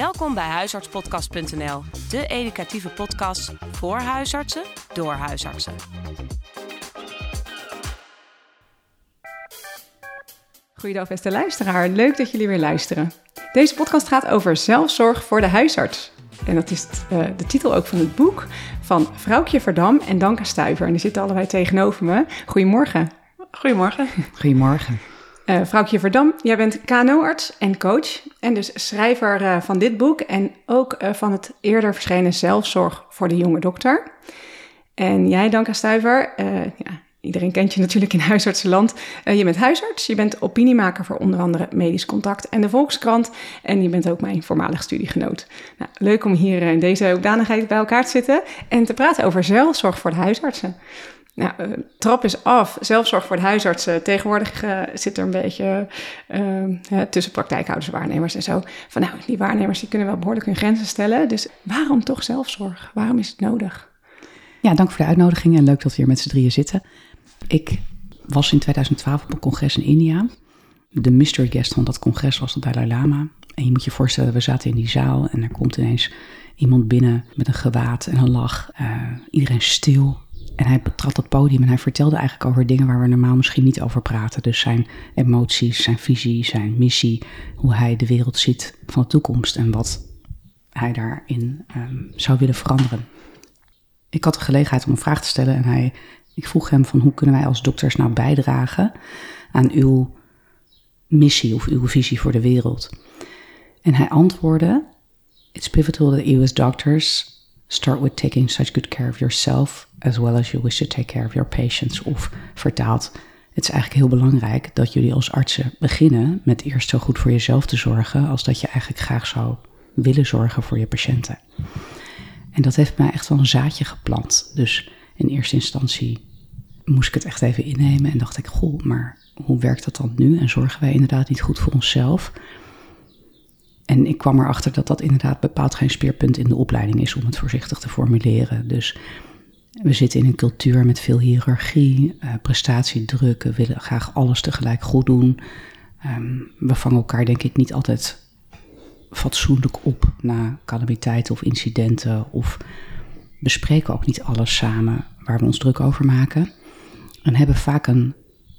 Welkom bij huisartspodcast.nl, de educatieve podcast voor huisartsen door huisartsen. Goedendag beste luisteraar, leuk dat jullie weer luisteren. Deze podcast gaat over zelfzorg voor de huisarts. En dat is uh, de titel ook van het boek van Vrouwtje Verdam en Danka Stuiver. En die zitten allebei tegenover me. Goedemorgen. Goedemorgen. Goedemorgen. Uh, Verdam, jij bent KNO-arts en coach en dus schrijver uh, van dit boek en ook uh, van het eerder verschenen Zelfzorg voor de jonge dokter. En jij, Danka Stuiver, ja, iedereen kent je natuurlijk in huisartsenland. je bent huisarts, je bent opiniemaker voor onder andere Medisch Contact en de Volkskrant en je bent ook mijn voormalig studiegenoot. Nou, leuk om hier in deze hoedanigheid bij elkaar te zitten en te praten over zelfzorg voor de huisartsen. Nou, uh, trap is af. Zelfzorg voor de huisartsen. Tegenwoordig uh, zit er een beetje uh, tussen praktijkhouders waarnemers en zo. Van nou, die waarnemers die kunnen wel behoorlijk hun grenzen stellen. Dus waarom toch zelfzorg? Waarom is het nodig? Ja, dank voor de uitnodiging en leuk dat we hier met z'n drieën zitten. Ik was in 2012 op een congres in India. De mystery guest van dat congres was de Dalai Lama. En je moet je voorstellen, we zaten in die zaal en er komt ineens iemand binnen met een gewaad en een lach. iedereen stil, en hij betrad dat podium en hij vertelde eigenlijk over dingen waar we normaal misschien niet over praten. Dus zijn emoties, zijn visie, zijn missie, hoe hij de wereld ziet van de toekomst en wat hij daarin um, zou willen veranderen. Ik had de gelegenheid om een vraag te stellen en hij, ik vroeg hem van hoe kunnen wij als dokters nou bijdragen aan uw missie of uw visie voor de wereld. En hij antwoordde, it's pivotal that you as doctors Start with taking such good care of yourself as well as you wish to take care of your patients. Of vertaald, het is eigenlijk heel belangrijk dat jullie als artsen beginnen met eerst zo goed voor jezelf te zorgen als dat je eigenlijk graag zou willen zorgen voor je patiënten. En dat heeft mij echt wel een zaadje geplant. Dus in eerste instantie moest ik het echt even innemen en dacht ik, goh, maar hoe werkt dat dan nu? En zorgen wij inderdaad niet goed voor onszelf? En ik kwam erachter dat dat inderdaad bepaald geen speerpunt in de opleiding is, om het voorzichtig te formuleren. Dus we zitten in een cultuur met veel hiërarchie, uh, prestatiedruk, we willen graag alles tegelijk goed doen. Um, we vangen elkaar denk ik niet altijd fatsoenlijk op na calamiteiten of incidenten. Of bespreken ook niet alles samen waar we ons druk over maken. En hebben vaak een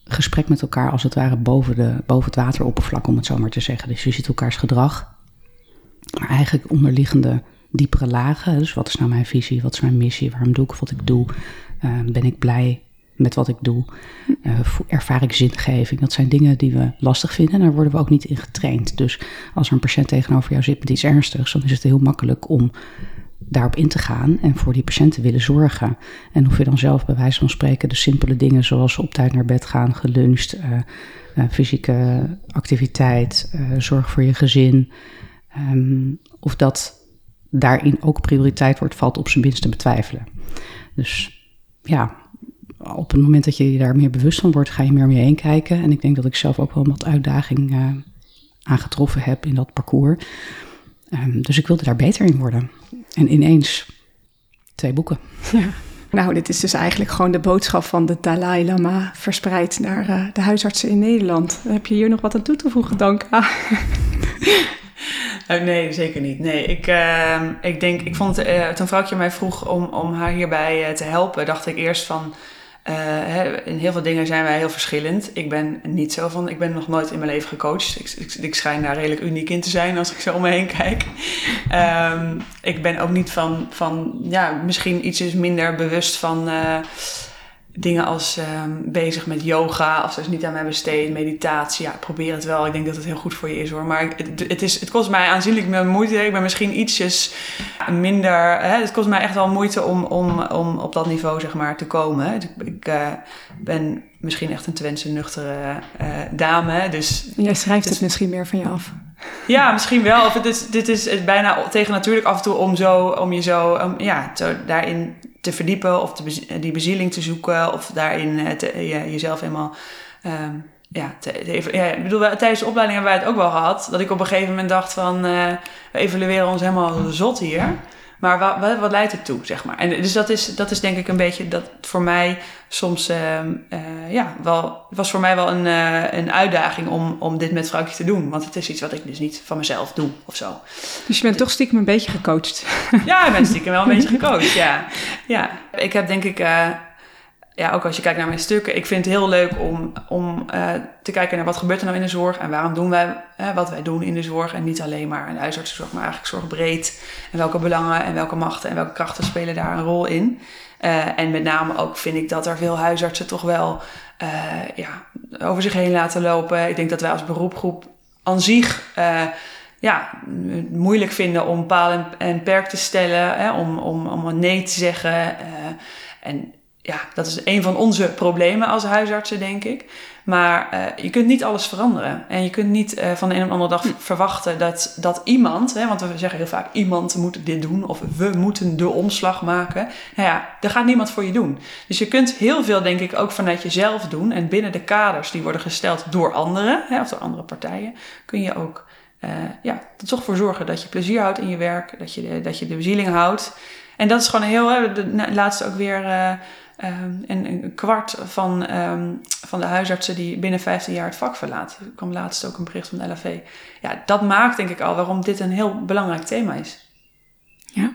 gesprek met elkaar als het ware boven, de, boven het wateroppervlak, om het zo maar te zeggen. Dus je ziet elkaars gedrag maar eigenlijk onderliggende diepere lagen. Dus wat is nou mijn visie? Wat is mijn missie? Waarom doe ik wat ik doe? Uh, ben ik blij met wat ik doe? Uh, ervaar ik zingeving? Dat zijn dingen die we lastig vinden en daar worden we ook niet in getraind. Dus als er een patiënt tegenover jou zit met iets ernstigs, dan is het heel makkelijk om daarop in te gaan en voor die patiënt te willen zorgen. En of je dan zelf bij wijze van spreken de simpele dingen zoals op tijd naar bed gaan, geluncht, uh, fysieke activiteit, zorg voor je gezin, Um, of dat daarin ook prioriteit wordt, valt op zijn minst te betwijfelen. Dus ja, op het moment dat je je daar meer bewust van wordt, ga je meer om je heen kijken. En ik denk dat ik zelf ook wel wat uitdaging uh, aangetroffen heb in dat parcours. Um, dus ik wilde daar beter in worden. En ineens twee boeken. Ja. Nou, dit is dus eigenlijk gewoon de boodschap van de Dalai Lama verspreid naar uh, de huisartsen in Nederland. Heb je hier nog wat aan toe te voegen, Danka? Uh, nee, zeker niet. Nee, ik, uh, ik denk, ik vond, uh, toen vrouwtje mij vroeg om, om haar hierbij eh, te helpen, dacht ik eerst van, hè, in heel veel dingen zijn wij heel verschillend. Ik ben niet zo van, ik ben nog nooit in mijn leven gecoacht. Ik, ik, ik schijn daar redelijk uniek in te zijn als ik zo om me heen kijk. Um, ik ben ook niet van, van, ja, misschien iets is minder bewust van dingen als um, bezig met yoga, of zelfs niet aan mij besteed, meditatie. Ja, probeer het wel. Ik denk dat het heel goed voor je is hoor. Maar het, het, is, het kost mij aanzienlijk meer moeite. Ik ben misschien ietsjes minder. Hè, het kost mij echt wel moeite om, om, om op dat niveau zeg maar te komen. Ik, ik uh, ben misschien echt een Twentse nuchtere uh, dame. Dus, Jij schrijft dus, het misschien meer van je af. Ja, misschien wel. Of het is, dit is het bijna tegen natuurlijk af en toe om, zo, om je zo, um, ja, daarin te verdiepen of die bezieling te zoeken of daarin eh, je, jezelf helemaal. Um, ja, te, te, ja, ik bedoel, tijdens de opleiding hebben wij het ook wel gehad. Dat ik op een gegeven moment dacht van, uh, we evalueren ons helemaal zot hier. Maar wat, wat, leidt het toe, zeg maar? En dus dat is, dat is denk ik een beetje dat voor mij soms, ehm, eh, ja, wel, het was voor mij wel een, uh, een uitdaging om, om dit met vrouwtje te doen. Want het is iets wat ik dus niet van mezelf doe of zo. Dus je bent toch stiekem een beetje gecoacht? Ja, ik ben stiekem wel een beetje gecoacht, ja. ja. Ik heb denk ik... Ja, ook als je kijkt naar mijn stukken, ik vind het heel leuk om, om uh, te kijken naar wat gebeurt er nou in de zorg en waarom doen wij wat wij doen in de zorg. En niet alleen maar in huisartsenzorg, maar eigenlijk zorgbreed. En welke belangen en welke machten en welke krachten spelen daar een rol in. Uh, en met name ook vind ik dat er veel huisartsen toch wel ja, over zich heen laten lopen. Ik denk dat wij als beroepgroep aan zich ja, moeilijk vinden om paal en, en perk te stellen, hè, om, om, om een nee te zeggen. en ja, dat is een van onze problemen als huisartsen, denk ik. Maar uh, je kunt niet alles veranderen. En je kunt niet uh, van de een op de andere dag hm. verwachten dat, dat iemand, hè, want we zeggen heel vaak iemand moet dit doen of we moeten de omslag maken. Nou ja, daar gaat niemand voor je doen. Dus je kunt heel veel, denk ik, ook vanuit jezelf doen. En binnen de kaders die worden gesteld door anderen, hè, of door andere partijen, kun je ook uh, ja, er toch voor zorgen dat je plezier houdt in je werk, dat je de, dat je de bezieling houdt. En dat is gewoon een heel, de, laatste ook weer Um, en een kwart van, um, van de huisartsen die binnen 15 jaar het vak verlaten. Er kwam laatst ook een bericht van de LAV. Ja, dat maakt denk ik al waarom dit een heel belangrijk thema is. Ja,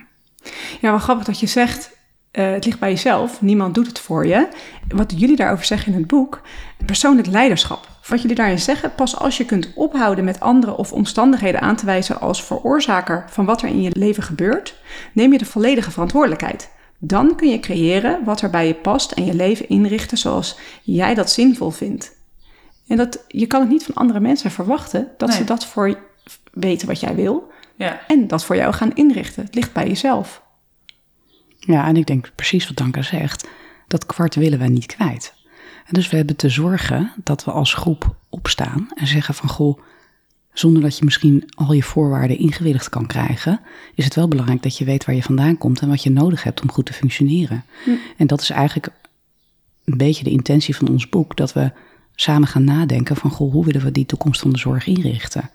ja wel grappig dat je zegt, uh, het ligt bij jezelf, niemand doet het voor je. Wat jullie daarover zeggen in het boek, persoonlijk leiderschap. Wat jullie daarin zeggen, pas als je kunt ophouden met anderen of omstandigheden aan te wijzen als veroorzaker van wat er in je leven gebeurt, neem je de volledige verantwoordelijkheid. Dan kun je creëren wat er bij je past en je leven inrichten zoals jij dat zinvol vindt. En dat, je kan het niet van andere mensen verwachten dat ze dat voor weten wat jij wil. Ja. En dat voor jou gaan inrichten. Het ligt bij jezelf. Ja, en ik denk precies wat Danka zegt. Dat kwart willen we niet kwijt. En dus we hebben te zorgen dat we als groep opstaan en zeggen van goh, zonder dat je misschien al je voorwaarden ingewilligd kan krijgen, is het wel belangrijk dat je weet waar je vandaan komt en wat je nodig hebt om goed te functioneren. Hm. En dat is eigenlijk een beetje de intentie van ons boek, dat we samen gaan nadenken van goh, hoe willen we die toekomst van de zorg inrichten?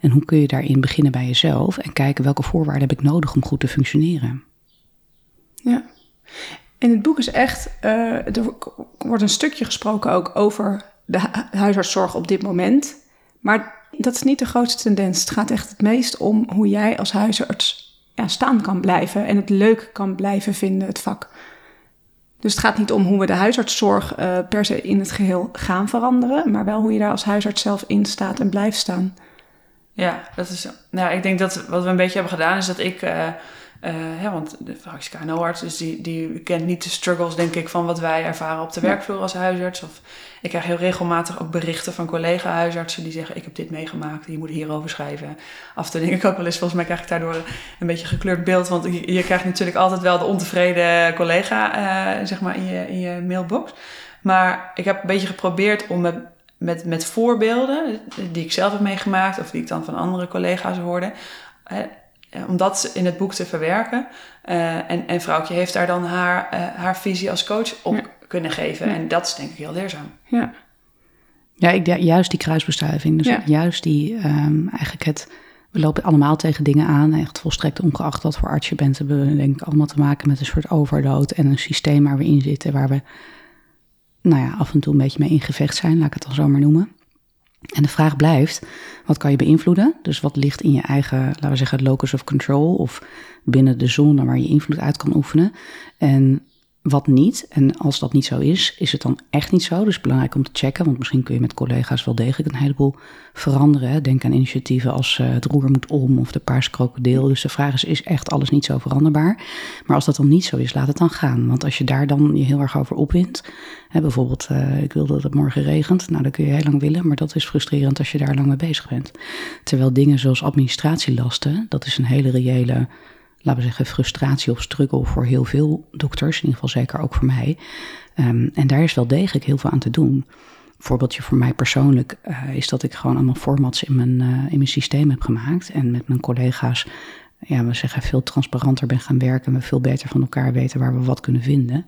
En hoe kun je daarin beginnen bij jezelf en kijken welke voorwaarden heb ik nodig om goed te functioneren? Ja. En het boek is echt, uh, er wordt een stukje gesproken ook over de huisartszorg op dit moment. Maar dat is niet de grootste tendens. Het gaat echt het meest om hoe jij als huisarts ja, staan kan blijven en het leuk kan blijven vinden, het vak. Dus het gaat niet om hoe we de huisartszorg uh, per se in het geheel gaan veranderen, maar wel hoe je daar als huisarts zelf in staat en blijft staan. Ja, dat is. Nou, ik denk dat wat we een beetje hebben gedaan is dat ik. Uh, uh, want de fractie KNO-arts, dus die, die kent niet de struggles, denk ik, van wat wij ervaren op de werkvloer als huisarts. Of ik krijg heel regelmatig ook berichten van collega-huisartsen die zeggen: Ik heb dit meegemaakt, je moet hierover schrijven. Af en toe denk ik ook wel eens, volgens mij krijg ik daardoor een beetje gekleurd beeld. Want je, je krijgt natuurlijk altijd wel de ontevreden collega uh, zeg maar in je, in je mailbox. Maar ik heb een beetje geprobeerd om met, met, met voorbeelden die ik zelf heb meegemaakt of die ik dan van andere collega's hoorde. Om dat in het boek te verwerken. Uh, en, en vrouwtje heeft daar dan haar, uh, haar visie als coach op kunnen geven. En dat is denk ik heel leerzaam. Ja, ja ik, juist die kruisbestuiving. Dus juist die um, eigenlijk het... We lopen allemaal tegen dingen aan. Echt volstrekt ongeacht wat voor arts je bent. We hebben denk ik allemaal te maken met een soort overload. En een systeem waar we in zitten. Waar we nou ja, af en toe een beetje mee in gevecht zijn. Laat ik het dan zo maar noemen. En de vraag blijft, wat kan je beïnvloeden? Dus wat ligt in je eigen, laten we zeggen, locus of control of binnen de zone waar je invloed uit kan oefenen? En wat niet. En als dat niet zo is, is het dan echt niet zo. Dus belangrijk om te checken, want misschien kun je met collega's wel degelijk een heleboel veranderen. Denk aan initiatieven als uh, het roer moet om of de paars krokodil. Dus de vraag is, is echt alles niet zo veranderbaar? Maar als dat dan niet zo is, laat het dan gaan. Want als je daar dan je heel erg over opwint, hè, bijvoorbeeld uh, ik wil dat het morgen regent, nou dat kun je heel lang willen, maar dat is frustrerend als je daar lang mee bezig bent. Terwijl dingen zoals administratielasten, dat is een hele reële laten we zeggen, frustratie of struggle voor heel veel dokters, in ieder geval zeker ook voor mij. Um, en daar is wel degelijk heel veel aan te doen. Voorbeeldje voor mij persoonlijk uh, is dat ik gewoon allemaal formats in mijn, uh, in mijn systeem heb gemaakt. En met mijn collega's, ja, we zeggen, veel transparanter ben gaan werken. En we veel beter van elkaar weten waar we wat kunnen vinden.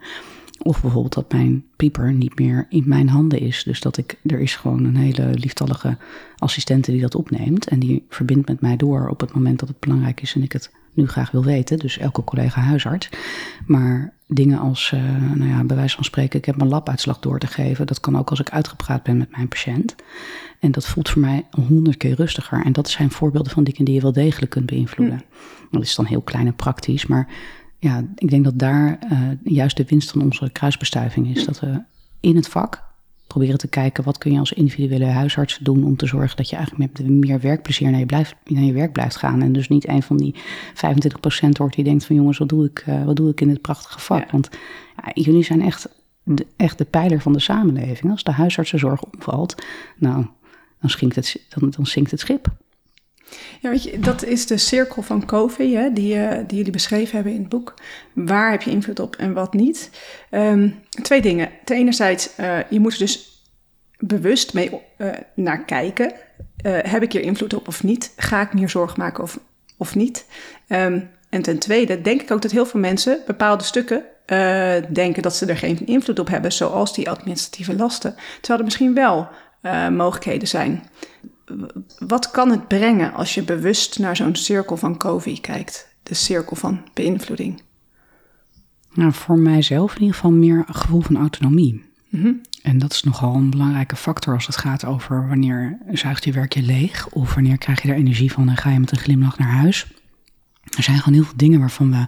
Of bijvoorbeeld dat mijn pieper niet meer in mijn handen is. Dus dat ik, er is gewoon een hele lieftallige assistente die dat opneemt. En die verbindt met mij door op het moment dat het belangrijk is en ik het nu graag wil weten. Dus elke collega huisarts. Maar dingen als, uh, nou ja, bij wijze van spreken, ik heb mijn labuitslag door te geven. Dat kan ook als ik uitgepraat ben met mijn patiënt. En dat voelt voor mij honderd keer rustiger. En dat zijn voorbeelden van dingen die je wel degelijk kunt beïnvloeden. Hm. Dat is dan heel klein en praktisch, maar ja, ik denk dat daar uh, juist de winst van onze kruisbestuiving is. Dat we in het vak proberen te kijken wat kun je als individuele huisarts doen om te zorgen dat je eigenlijk met meer werkplezier naar je, blijft, naar je werk blijft gaan. En dus niet een van die 25% wordt die denkt van jongens, wat doe ik, uh, wat doe ik in dit prachtige vak? Want ja, jullie zijn echt de, echt de pijler van de samenleving. Als de huisartsenzorg omvalt, nou, dan, zinkt het, dan, dan zinkt het schip. Ja, dat is de cirkel van Covey, hè, die, uh, die jullie beschreven hebben in het boek. Waar heb je invloed op en wat niet? Um, twee dingen. Ten enerzijds, uh, je moet er dus bewust mee uh, naar kijken. heb ik hier invloed op of niet? Ga ik meer zorg maken of, of niet? Um, en ten tweede denk ik ook dat heel veel mensen bepaalde stukken denken dat ze er geen invloed op hebben, zoals die administratieve lasten. Terwijl er misschien wel mogelijkheden zijn wat kan het brengen als je bewust naar zo'n cirkel van COVID kijkt? De cirkel van beïnvloeding. Nou, voor mijzelf in ieder geval meer een gevoel van autonomie. Mm En dat is nogal een belangrijke factor als het gaat over wanneer zuigt je werk je leeg of wanneer krijg je er energie van en ga je met een glimlach naar huis. Er zijn gewoon heel veel dingen waarvan we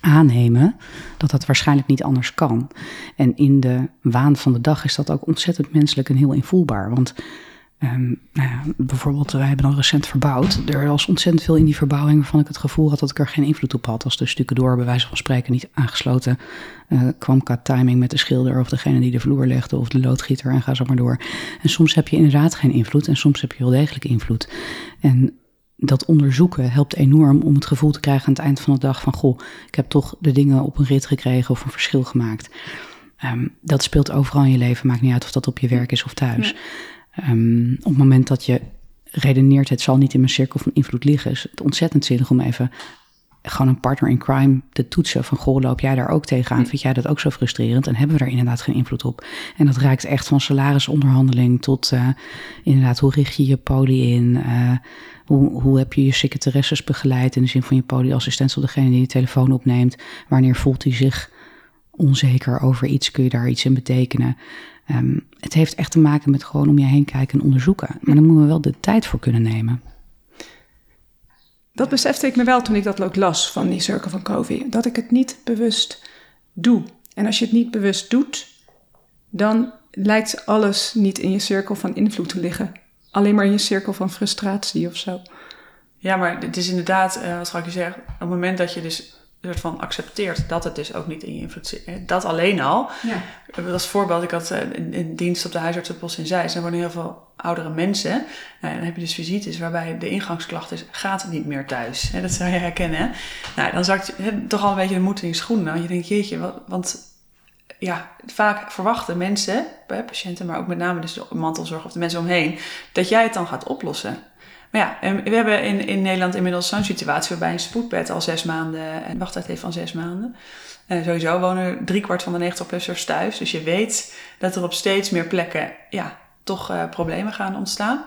aannemen dat dat waarschijnlijk niet anders kan. En in de waan van de dag is dat ook ontzettend menselijk en heel invoelbaar. Want Um, nou ja, bijvoorbeeld, wij hebben dan recent verbouwd. Er was ontzettend veel in die verbouwing waarvan ik het gevoel had dat ik er geen invloed op had. Als de stukken door, bij wijze van spreken, niet aangesloten uh, kwam qua timing met de schilder of degene die de vloer legde of de loodgieter en ga zo maar door. En soms heb je inderdaad geen invloed en soms heb je wel degelijk invloed. En dat onderzoeken helpt enorm om het gevoel te krijgen aan het eind van de dag van goh, ik heb toch de dingen op een rit gekregen of een verschil gemaakt. Um, dat speelt overal in je leven, maakt niet uit of dat op je werk is of thuis. Um, op het moment dat je redeneert, het zal niet in mijn cirkel van invloed liggen, is het ontzettend zinnig om even gewoon een partner in crime te toetsen. Van goh, loop jij daar ook tegenaan? Vind jij dat ook zo frustrerend? En hebben we daar inderdaad geen invloed op? En dat raakt echt van salarisonderhandeling tot uh, inderdaad hoe richt je je poli in? Uh, hoe, hoe heb je je secretaresses begeleid in de zin van je polyassistent of degene die de telefoon opneemt? Wanneer voelt hij zich onzeker over iets? Kun je daar iets in betekenen? Um, het heeft echt te maken met gewoon om je heen kijken en onderzoeken. Maar dan moeten we wel de tijd voor kunnen nemen. Dat besefte ik me wel toen ik dat ook las van die cirkel van Covey. Dat ik het niet bewust doe. En als je het niet bewust doet, dan lijkt alles niet in je cirkel van invloed te liggen. Alleen maar in je cirkel van frustratie of zo. Ja, maar het is inderdaad, uh, wat ga ik je zeggen, op het moment dat je dus soort van accepteert dat het dus ook niet in je invloed zit. Dat alleen al. Ja. Als voorbeeld, ik had een, eh, dienst op de huisartsenpost in Zeist. Er wonen heel veel oudere mensen. Nou, dan heb je dus visites waarbij de ingangsklacht is, gaat niet meer thuis. Dat zou je herkennen. Nou, dan zakt je toch al een beetje de moed in je schoenen. Want je denkt, jeetje, wat, want ja, vaak verwachten mensen, patiënten, maar ook met name dus de mantelzorg of de mensen omheen, dat jij het dan gaat oplossen. Maar ja, en we hebben in, in Nederland inmiddels zo'n situatie waarbij een spoedbed al zes maanden en wachttijd heeft van zes maanden. En sowieso wonen driekwart van de 90-plussers thuis. Dus je weet dat er op steeds meer plekken ja, toch uh, problemen gaan ontstaan.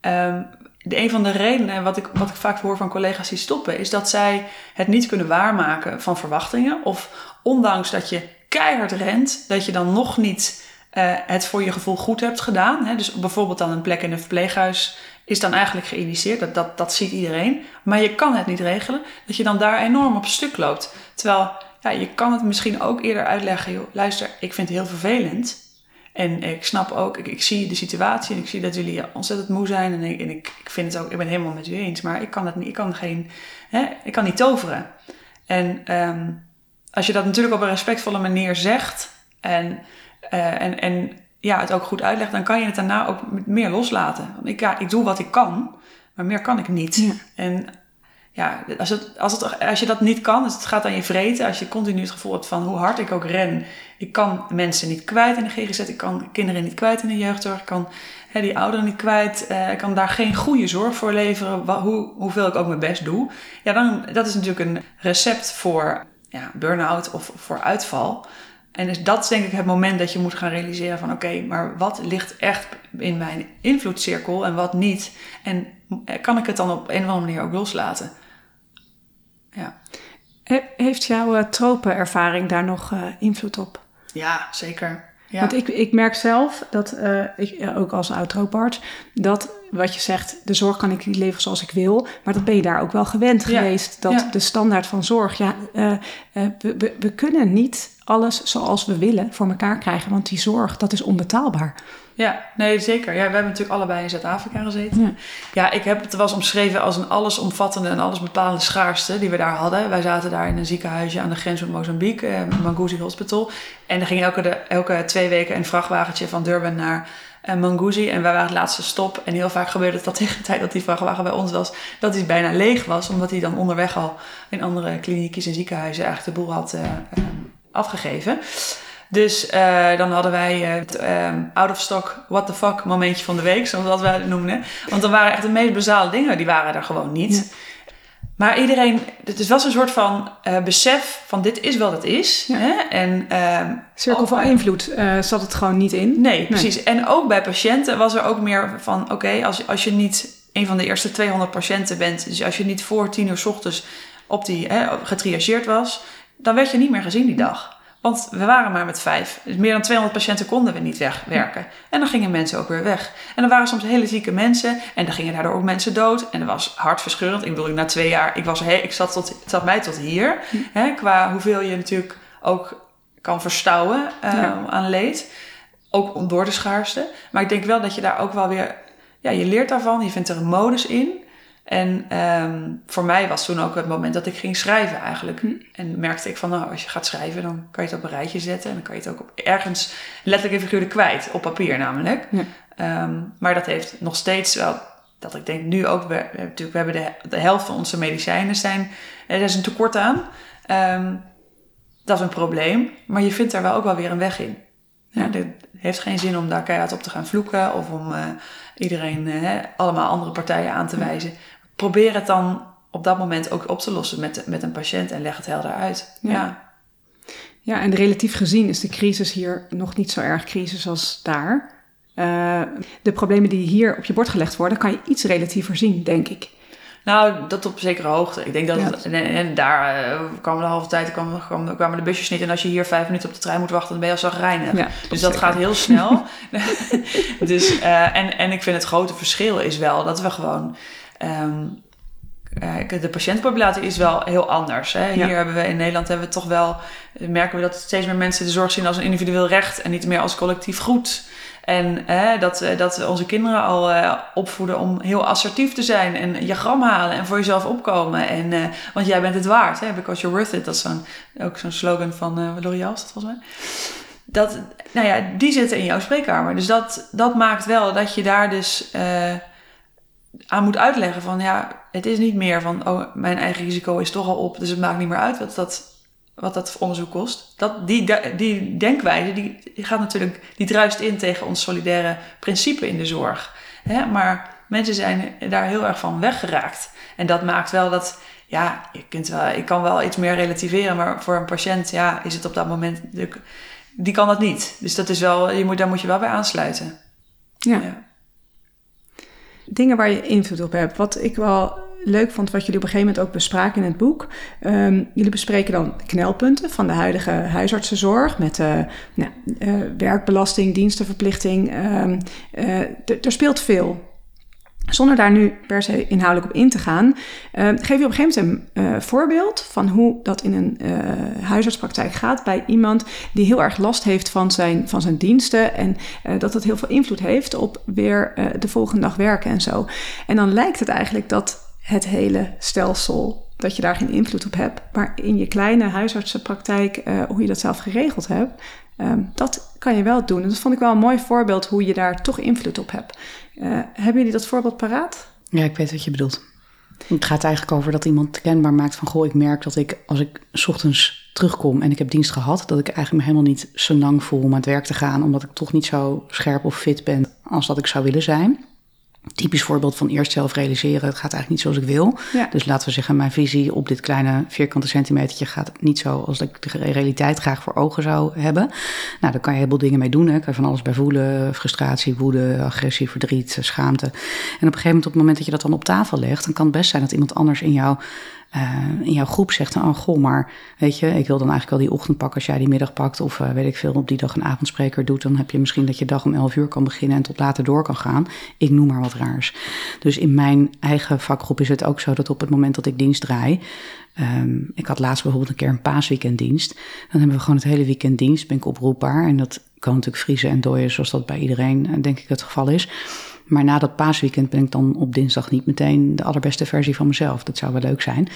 Um, de, een van de redenen wat ik, wat ik vaak hoor van collega's die stoppen, is dat zij het niet kunnen waarmaken van verwachtingen. Of ondanks dat je keihard rent, dat je dan nog niet uh, het voor je gevoel goed hebt gedaan. Hè? Dus bijvoorbeeld dan een plek in een verpleeghuis is dan eigenlijk geïndiceerd. Dat, dat, dat ziet iedereen. Maar je kan het niet regelen. Dat je dan daar enorm op stuk loopt. Terwijl ja, je kan het misschien ook eerder uitleggen. Joh, luister, ik vind het heel vervelend. En ik snap ook, ik, ik zie de situatie en ik zie dat jullie ontzettend moe zijn. En, ik, en ik, ik vind het ook, ik ben helemaal met u eens. Maar ik kan het niet, ik kan geen, hè, ik kan niet toveren. En um, als je dat natuurlijk op een respectvolle manier zegt. En, uh, en, en ja, het ook goed uitlegt, dan kan je het daarna ook meer loslaten. Want ik, ja, ik doe wat ik kan, maar meer kan ik niet. En ja, als, het, als, het, als je dat niet kan, dus het gaat aan je vreten, als je continu het gevoel hebt van hoe hard ik ook ren, ik kan mensen niet kwijt in de GGZ, ik kan kinderen niet kwijt in de jeugdzorg, ik kan hè, die ouderen niet kwijt, uh, ik kan daar geen goede zorg voor leveren, wat, hoe, hoeveel ik ook mijn best doe. Ja, dan, dat is natuurlijk een recept voor ja, burn-out of voor uitval. En dus dat is denk ik het moment dat je moet gaan realiseren van oké, maar wat ligt echt in mijn invloedcirkel en wat niet? En eh, kan ik het dan op een of andere manier ook loslaten? Ja, Heeft jouw uh, tropenervaring daar nog uh, invloed op? ja zeker. Ja. Want ik, ik merk zelf dat, uh, ik, ook als oud-trooparts, dat wat je zegt, de zorg kan ik niet leveren zoals ik wil. Maar dat ben je daar ook wel gewend Ja. geweest. Dat Ja. de standaard van zorg, ja, uh, uh, we, we, we kunnen niet alles zoals we willen voor elkaar krijgen. Want die zorg, dat is onbetaalbaar. Ja, nee, zeker. Ja, we hebben natuurlijk allebei in Zuid-Afrika gezeten. Ja. Ja. ik heb het was omschreven als een allesomvattende en allesbepalende schaarste die we daar hadden. Wij zaten daar in een ziekenhuisje aan de grens met Mozambique, eh, Manguzi Hospital. En er ging elke, de, elke twee weken een vrachtwagentje van Durban naar eh, Manguzi. En wij waren het laatste stop. En heel vaak gebeurde het dat tegen de tijd dat die vrachtwagen bij ons was, dat hij bijna leeg was. Omdat hij dan onderweg al in andere kliniekjes en ziekenhuizen eigenlijk de boel had eh, eh, afgegeven. Dus uh, dan hadden wij het uh, out of stock, what the fuck momentje van de week, zoals dat wij het noemden. Want dan waren echt de meest basale dingen, die waren er gewoon niet. Ja. Maar iedereen, het was een soort van uh, besef van dit is wat het is. Ja. Hè? En, uh, Cirkel van invloed uh, zat het gewoon niet in. Nee, precies. Nee. En ook bij patiënten was er ook meer van, oké, okay, als, als je niet een van de eerste 200 patiënten bent, dus als je niet voor tien uur s ochtends op die, hè, getriageerd was, dan werd je niet meer gezien die dag. Want we waren maar met vijf. Dus meer dan 200 patiënten konden we niet wegwerken. En dan gingen mensen ook weer weg. En er waren soms hele zieke mensen. En dan gingen daardoor ook mensen dood. En dat was hartverscheurend. Ik bedoel, na twee jaar, ik, was, ik zat, tot, zat mij tot hier. Hè, qua hoeveel je natuurlijk ook kan verstouwen ja. aan leed. Ook door de schaarste. Maar ik denk wel dat je daar ook wel weer... Ja, je leert daarvan. Je vindt er een modus in. En um, voor mij was toen ook het moment dat ik ging schrijven eigenlijk. Hm. En merkte ik van, nou, als je gaat schrijven, dan kan je het op een rijtje zetten. En dan kan je het ook op ergens letterlijk en figuurlijk kwijt. Op papier namelijk. Um, maar dat heeft nog steeds wel, dat ik denk nu ook, we, we, natuurlijk, we hebben de, de helft van onze medicijnen zijn, er is een tekort aan. Um, dat is een probleem. Maar je vindt daar wel ook wel weer een weg in. Ja, het heeft geen zin om daar keihard op te gaan vloeken. Of om uh, iedereen, uh, allemaal andere partijen aan te wijzen probeer het dan op dat moment ook op te lossen met, met een patiënt en leg het helder uit. Ja. ja. Ja, en relatief gezien is de crisis hier nog niet zo erg crisis als daar. Uh, de problemen die hier op je bord gelegd worden, kan je iets relatiever zien, denk ik. Nou, dat op zekere hoogte. Ik denk dat, ja. het, en, en, daar uh, kwamen de halve tijd kwamen, kwamen, kwamen de busjes niet. En als je hier vijf minuten op de trein moet wachten, dan ben je al zagrijnig. Ja, dus dat zeker. gaat heel snel. dus, uh, en, en ik vind het grote verschil is wel dat we gewoon... Um, de patiëntpopulatie is wel heel anders. Hè? Hier ja. hebben we in Nederland hebben we toch wel, merken we dat steeds meer mensen de zorg zien als een individueel recht en niet meer als collectief goed. En hè, dat, dat we onze kinderen al uh, opvoeden om heel assertief te zijn en je gram halen en voor jezelf opkomen. En, uh, want jij bent het waard, hè? because you're worth it. Dat is zo'n, ook zo'n slogan van uh, L'Oréal, is dat volgens mij. Dat, nou ja, die zitten in jouw spreekkamer. Dus dat, dat maakt wel dat je daar dus aan moet uitleggen van ja, het is niet meer van oh, mijn eigen risico is toch al op, dus het maakt niet meer uit wat dat, wat dat onderzoek kost. Dat, die, die denkwijze die, die gaat natuurlijk, die druist in tegen ons solidaire principe in de zorg. Hè? Maar mensen zijn daar heel erg van weggeraakt. En dat maakt wel dat, ja, je kunt wel, ik kan wel iets meer relativeren, maar voor een patiënt, ja, is het op dat moment, die kan dat niet. Dus dat is wel, je moet, daar moet je wel bij aansluiten. ja. ja dingen waar je invloed op hebt. Wat ik wel leuk vond, wat jullie op een gegeven moment ook bespraken in het boek. Um, jullie bespreken dan knelpunten van de huidige huisartsenzorg met uh, nou, uh, werkbelasting, dienstenverplichting. Um, uh, er speelt veel. Zonder daar nu per se inhoudelijk op in te gaan, uh, geef je op een gegeven moment een uh, voorbeeld van hoe dat in een uh, huisartspraktijk gaat bij iemand die heel erg last heeft van zijn, van zijn diensten en dat dat heel veel invloed heeft op weer de volgende dag werken en zo. En dan lijkt het eigenlijk dat het hele stelsel, dat je daar geen invloed op hebt, maar in je kleine huisartsenpraktijk, hoe je dat zelf geregeld hebt, dat kan je wel doen. En dat vond ik wel een mooi voorbeeld hoe je daar toch invloed op hebt. Uh, hebben jullie dat voorbeeld paraat? Ja, ik weet wat je bedoelt. Het gaat eigenlijk over dat iemand kenbaar maakt van... goh, ik merk dat ik als ik ochtends terugkom en ik heb dienst gehad... dat ik eigenlijk me helemaal niet zo lang voel om aan het werk te gaan... omdat ik toch niet zo scherp of fit ben als dat ik zou willen zijn. Typisch voorbeeld van eerst zelf realiseren. Het gaat eigenlijk niet zoals ik wil. Ja. Dus laten we zeggen, mijn visie op dit kleine vierkante centimetertje gaat niet zo als ik de realiteit graag voor ogen zou hebben. Nou, daar kan je heel veel dingen mee doen. Hè. Kan je van alles bij voelen. Frustratie, woede, agressie, verdriet, schaamte. En op een gegeven moment, op het moment dat je dat dan op tafel legt, dan kan het best zijn dat iemand anders in jou in jouw groep zegt dan, oh goh, maar weet je, ik wil dan eigenlijk wel die ochtend pakken als jij die middag pakt. Of uh, weet ik veel, op die dag een avondspreker doet. Dan heb je misschien dat je dag om 11 uur kan beginnen en tot later door kan gaan. Ik noem maar wat raars. Dus in mijn eigen vakgroep is het ook zo dat op het moment dat ik dienst draai. Um, ik had laatst bijvoorbeeld een keer een paasweekenddienst. Dan hebben we gewoon het hele weekend dienst, ben ik oproepbaar. En dat kan natuurlijk vriezen en dooien zoals dat bij iedereen denk ik het geval is. Maar na dat paasweekend ben ik dan op dinsdag niet meteen de allerbeste versie van mezelf. Dat zou wel leuk zijn,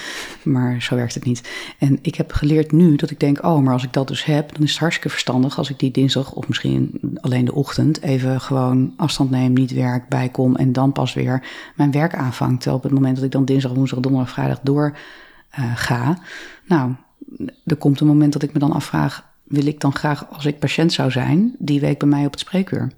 maar zo werkt het niet. En ik heb geleerd nu dat ik denk, oh, maar als ik dat dus heb, dan is het hartstikke verstandig als ik die dinsdag of misschien alleen de ochtend even gewoon afstand neem, niet werk, bijkom en dan pas weer mijn werk aanvang. Terwijl op het moment dat ik dan dinsdag, woensdag, donderdag, vrijdag door uh, ga, nou, er komt een moment dat ik me dan afvraag, wil ik dan graag als ik patiënt zou zijn, die week bij mij op het spreekuur?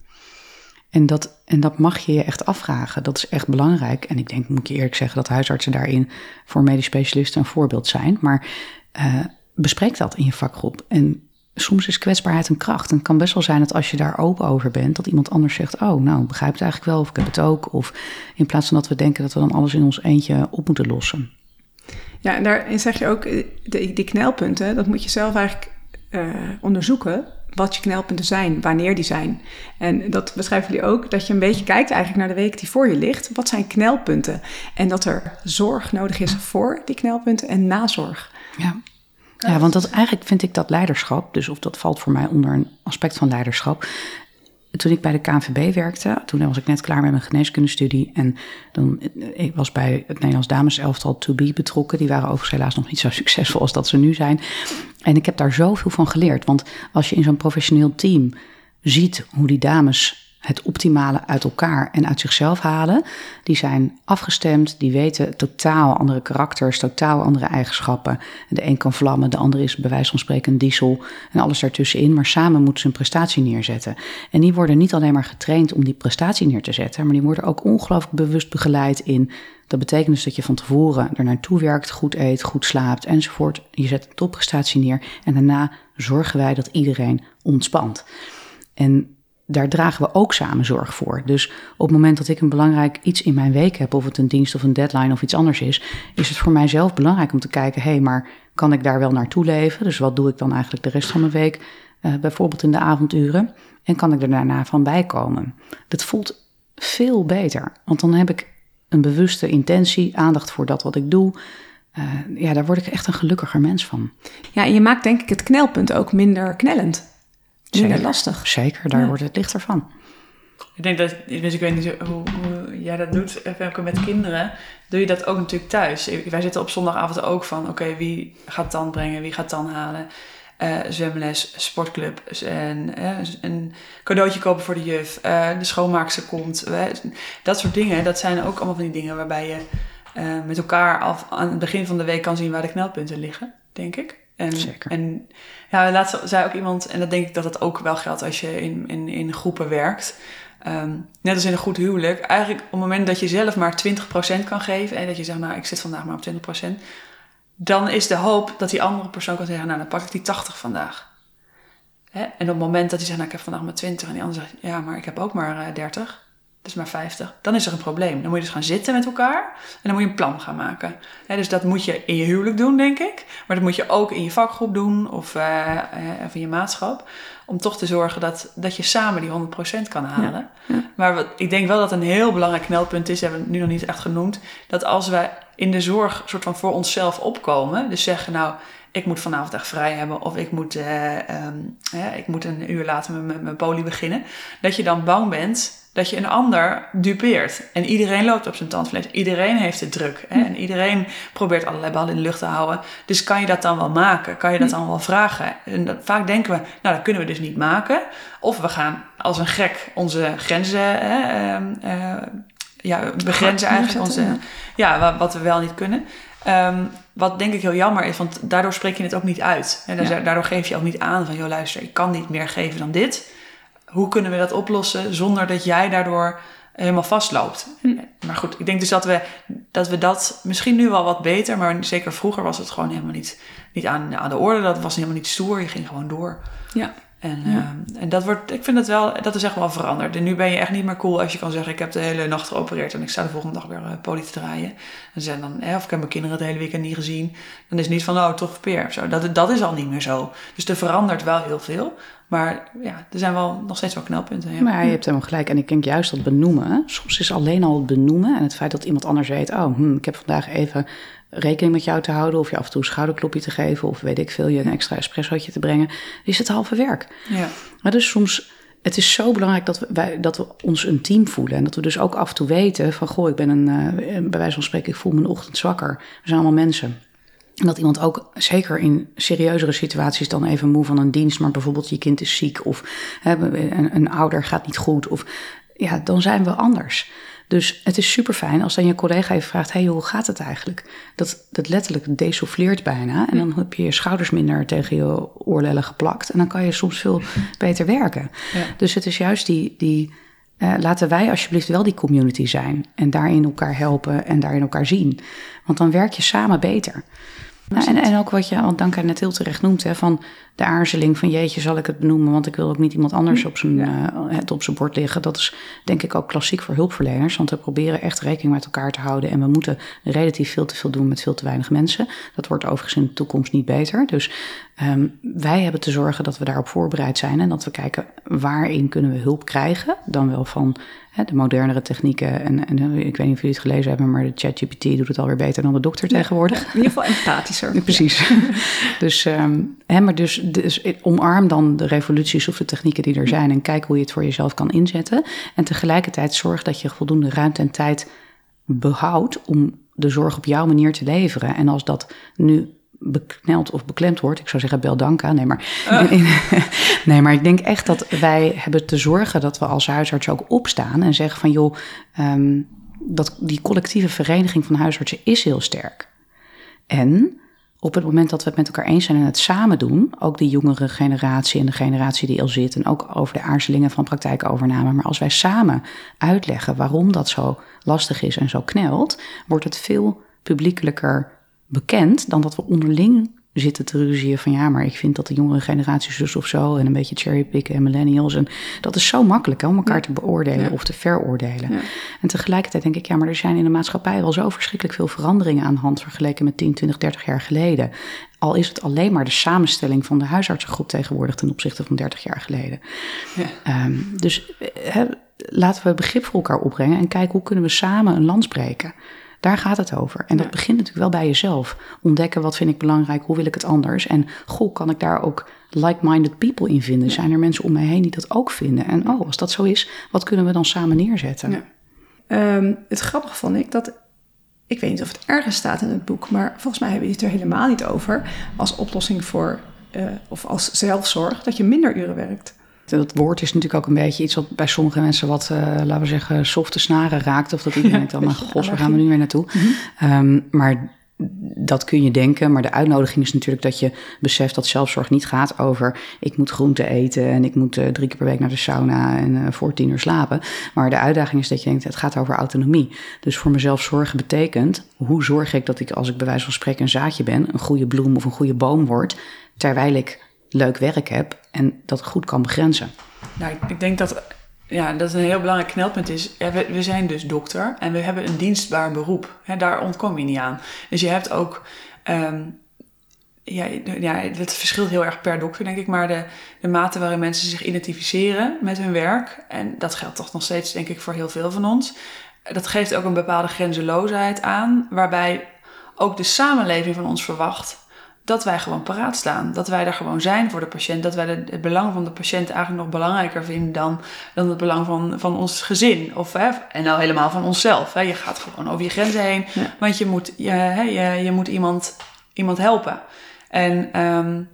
En dat, en dat mag je je echt afvragen. Dat is echt belangrijk. En ik denk, moet je eerlijk zeggen, dat huisartsen daarin voor medisch specialisten een voorbeeld zijn. Maar uh, bespreek dat in je vakgroep. En soms is kwetsbaarheid een kracht. En het kan best wel zijn dat als je daar open over bent, dat iemand anders zegt: Oh, nou, begrijp het eigenlijk wel, of ik heb het ook. Of in plaats van dat we denken dat we dan alles in ons eentje op moeten lossen. Ja, en daarin zeg je ook, de, die knelpunten, dat moet je zelf eigenlijk uh, onderzoeken wat je knelpunten zijn, wanneer die zijn. En dat beschrijven jullie ook, dat je een beetje kijkt eigenlijk naar de week die voor je ligt. Wat zijn knelpunten? En dat er zorg nodig is voor die knelpunten en nazorg. Ja. Ja, want dat, eigenlijk vind ik dat leiderschap, dus of dat valt voor mij onder een aspect van leiderschap, toen ik bij de KNVB werkte, toen was ik net klaar met mijn geneeskundestudie. En dan, ik was bij het Nederlands dameselftal To Be betrokken. Die waren overigens helaas nog niet zo succesvol als dat ze nu zijn. En ik heb daar zoveel van geleerd. Want als je in zo'n professioneel team ziet hoe die dames het optimale uit elkaar en uit zichzelf halen. Die zijn afgestemd, die weten totaal andere karakters, totaal andere eigenschappen. De een kan vlammen, de ander is bij wijze van spreken diesel en alles daartussenin. Maar samen moeten ze een prestatie neerzetten. En die worden niet alleen maar getraind om die prestatie neer te zetten, maar die worden ook ongelooflijk bewust begeleid in. Dat betekent dus dat je van tevoren er naartoe werkt, goed eet, goed slaapt enzovoort. Je zet een topprestatie neer en daarna zorgen wij dat iedereen ontspant. En daar dragen we ook samen zorg voor. Dus op het moment dat ik een belangrijk iets in mijn week heb, of het een dienst of een deadline of iets anders is, is het voor mijzelf belangrijk om te kijken: hé, hey, maar kan ik daar wel naartoe leven? Dus wat doe ik dan eigenlijk de rest van mijn week, uh, bijvoorbeeld in de avonduren? En kan ik er daarna van bijkomen? Dat voelt veel beter, want dan heb ik een bewuste intentie, aandacht voor dat wat ik doe. Uh, ja, daar word ik echt een gelukkiger mens van. Ja, en je maakt denk ik het knelpunt ook minder knellend minder lastig. Zeker, daar wordt het lichter van. Ik denk dat, dus ik weet niet hoe, hoe jij dat doet, ook met kinderen, doe je dat ook natuurlijk thuis. Wij zitten op zondagavond ook van, oké, wie gaat dan brengen, wie gaat dan halen? Uh, zwemles, sportclub en uh, een cadeautje kopen voor de juf, uh, de schoonmaakster komt. dat soort dingen, dat zijn ook allemaal van die dingen waarbij je met elkaar af, aan het begin van de week kan zien waar de knelpunten liggen, denk ik. En, Zeker. En ja, laatst zei ook iemand, en dat denk ik dat het ook wel geldt als je in, in, in groepen werkt. Um, net als in een goed huwelijk. Eigenlijk op het moment dat je zelf maar 20% kan geven en dat je zegt, nou ik zit vandaag maar op 20%, dan is de hoop dat die andere persoon kan zeggen, nou dan pak ik die 80 vandaag. Hè? En op het moment dat hij zegt, nou ik heb vandaag maar 20 en die ander zegt, ja maar ik heb ook maar uh, 30, dus maar 50, dan is er een probleem. Dan moet je dus gaan zitten met elkaar en dan moet je een plan gaan maken. dus dat moet je in je huwelijk doen, denk ik. Maar dat moet je ook in je vakgroep doen of, uh, uh, of in je maatschap. Om toch te zorgen dat, dat je samen die 100% kan halen. Ja, ja. Maar wat, ik denk wel dat een heel belangrijk knelpunt is, hebben we nu nog niet echt genoemd. Dat als wij in de zorg soort van voor onszelf opkomen. Dus zeggen nou, ik moet vanavond echt vrij hebben. Of ik moet, uh, um, ik moet een uur later met mijn poli beginnen. Dat je dan bang bent dat je een ander dupeert. En iedereen loopt op zijn tandvlees. Iedereen heeft het druk. Hè? En iedereen probeert allerlei ballen in de lucht te houden. Dus kan je dat dan wel maken? Kan je dat dan wel vragen? En dat, vaak denken we, nou dat kunnen we dus niet maken. Of we gaan als een gek onze grenzen hè, uh, ja, begrenzen eigenlijk. Onze, ja, wat we wel niet kunnen. Um, wat denk ik heel jammer is, want daardoor spreek je het ook niet uit. En ja. daardoor geef je ook niet aan van, joh luister, ik kan niet meer geven dan dit hoe kunnen we dat oplossen zonder dat jij daardoor helemaal vastloopt. Maar goed, ik denk dus dat we, dat we dat misschien nu wel wat beter, maar zeker vroeger was het gewoon helemaal niet, niet aan, aan de orde. Dat was helemaal niet stoer, je ging gewoon door. Ja. En, ehm, en dat wordt, ik vind dat wel, dat is echt wel veranderd. En nu ben je echt niet meer cool als je kan zeggen: Ik heb de hele nacht geopereerd en ik sta de volgende dag weer uh, poli te draaien. En zijn dan, of ik heb mijn kinderen het hele weekend niet gezien. Dan is het niet van: Oh, toch peer of zo. Dat, dat is al niet meer zo. Dus er verandert wel heel veel. Maar ja, er zijn wel nog steeds wel knelpunten. Ja. Maar je hebt helemaal gelijk. En ik denk juist dat benoemen. Soms is alleen al het benoemen en het feit dat iemand anders weet: Oh, hm, ik heb vandaag even rekening met jou te houden, of je af en toe een schouderklopje te geven, of weet ik veel, je een extra espressootje te brengen, is het halve werk. Ja. Maar dus soms, het is zo belangrijk dat we, wij, dat we ons een team voelen. En dat we dus ook af en toe weten van, goh, ik ben een, uh, bij wijze van spreken, ik voel me een ochtend zwakker. We zijn allemaal mensen. En dat iemand ook, zeker in serieuzere situaties, dan even moe van een dienst, maar bijvoorbeeld je kind is ziek of hè, een, een ouder gaat niet goed, of ja, dan zijn we anders. Dus het is super fijn als dan je collega even vraagt: hey, hoe gaat het eigenlijk? Dat, dat letterlijk desouffleert bijna. En dan heb je je schouders minder tegen je oorlellen geplakt. En dan kan je soms veel beter werken. Ja. Dus het is juist die. die uh, laten wij alsjeblieft wel die community zijn. En daarin elkaar helpen en daarin elkaar zien. Want dan werk je samen beter. Nou, en, en ook wat je, want Danka net heel terecht noemt, hè, van de aarzeling van jeetje, zal ik het benoemen, want ik wil ook niet iemand anders hm. op zijn, ja. uh, het op zijn bord liggen. Dat is denk ik ook klassiek voor hulpverleners, want we proberen echt rekening met elkaar te houden en we moeten relatief veel te veel doen met veel te weinig mensen. Dat wordt overigens in de toekomst niet beter. Dus um, wij hebben te zorgen dat we daarop voorbereid zijn en dat we kijken waarin kunnen we hulp krijgen, dan wel van de modernere technieken. En, en, ik weet niet of jullie het gelezen hebben, maar de ChatGPT doet het alweer beter dan de dokter tegenwoordig. in ieder geval Precies. dus, um, hè, maar dus, dus omarm dan de revoluties of de technieken die er zijn en kijk hoe je het voor jezelf kan inzetten. En tegelijkertijd zorg dat je voldoende ruimte en tijd behoudt om de zorg op jouw manier te leveren. En als dat nu bekneld of beklemd wordt. Ik zou zeggen, bel danka. Nee maar, uh. nee, maar ik denk echt dat wij hebben te zorgen dat we als huisarts ook opstaan en zeggen van joh, um, dat die collectieve vereniging van huisartsen is heel sterk. En op het moment dat we het met elkaar eens zijn en het samen doen, ook die jongere generatie en de generatie die al zit, en ook over de aarzelingen van praktijkovername, maar als wij samen uitleggen waarom dat zo lastig is en zo knelt, wordt het veel publiekelijker bekend dan dat we onderling zitten te ruzien van ja, maar ik vind dat de jongere generatie zus of zo en een beetje cherrypicken en millennials en dat is zo makkelijk hè, om elkaar te beoordelen of te veroordelen. Ja. En tegelijkertijd denk ik ja, maar er zijn in de maatschappij wel zo verschrikkelijk veel veranderingen aan de hand vergeleken met 10, 20, 30 jaar geleden. Al is het alleen maar de samenstelling van de huisartsengroep tegenwoordig ten opzichte van 30 jaar geleden. Um, dus he, laten we begrip voor elkaar opbrengen en kijken hoe kunnen we samen een land spreken. Daar gaat het over. En dat begint natuurlijk wel bij jezelf. Ontdekken wat vind ik belangrijk, hoe wil ik het anders. En goh, kan ik daar ook like-minded people in vinden? Zijn er mensen om mij heen die dat ook vinden? En oh, als dat zo is, wat kunnen we dan samen neerzetten? Ja. Um, het grappige vond ik dat ik weet niet of het ergens staat in het boek, maar volgens mij hebben we het er helemaal niet over als oplossing voor, uh, of als zelfzorg, dat je minder uren werkt. Dat woord is natuurlijk ook een beetje iets wat bij sommige mensen wat, uh, laten we zeggen, softe snaren raakt. Of dat iedereen denkt dan, maar god, waar gaan we nu weer naartoe? Mm -hmm. um, maar dat kun je denken, maar de uitnodiging is natuurlijk dat je beseft dat zelfzorg niet gaat over ik moet groente eten en ik moet uh, drie keer per week naar de sauna en uh, voor tien uur slapen. Maar de uitdaging is dat je denkt het gaat over autonomie. Dus voor mezelf zorgen betekent hoe zorg ik dat ik als ik bij wijze van spreken een zaadje ben, een goede bloem of een goede boom word, terwijl ik leuk werk heb en dat goed kan begrenzen. Nou, ik denk dat ja, dat een heel belangrijk knelpunt is. We, we, zijn dus dokter en we hebben een dienstbaar beroep. Daar ontkom je niet aan. Dus je hebt ook. Um, ja, ja, het verschilt heel erg per dokter, denk ik. Maar de, de mate waarin mensen zich identificeren met hun werk. En dat geldt toch nog steeds, denk ik, voor heel veel van ons. Dat geeft ook een bepaalde grenzeloosheid aan. Waarbij ook de samenleving van ons verwacht dat wij gewoon paraat staan. Dat wij er gewoon zijn voor de patiënt. Dat wij het belang van de patiënt eigenlijk nog belangrijker vinden dan, dan het belang van, van ons gezin. Of, hè, en nou helemaal van onszelf. Hè. Je gaat gewoon over je grenzen heen. Want je moet, je, hè, je, je moet iemand, iemand helpen. En um,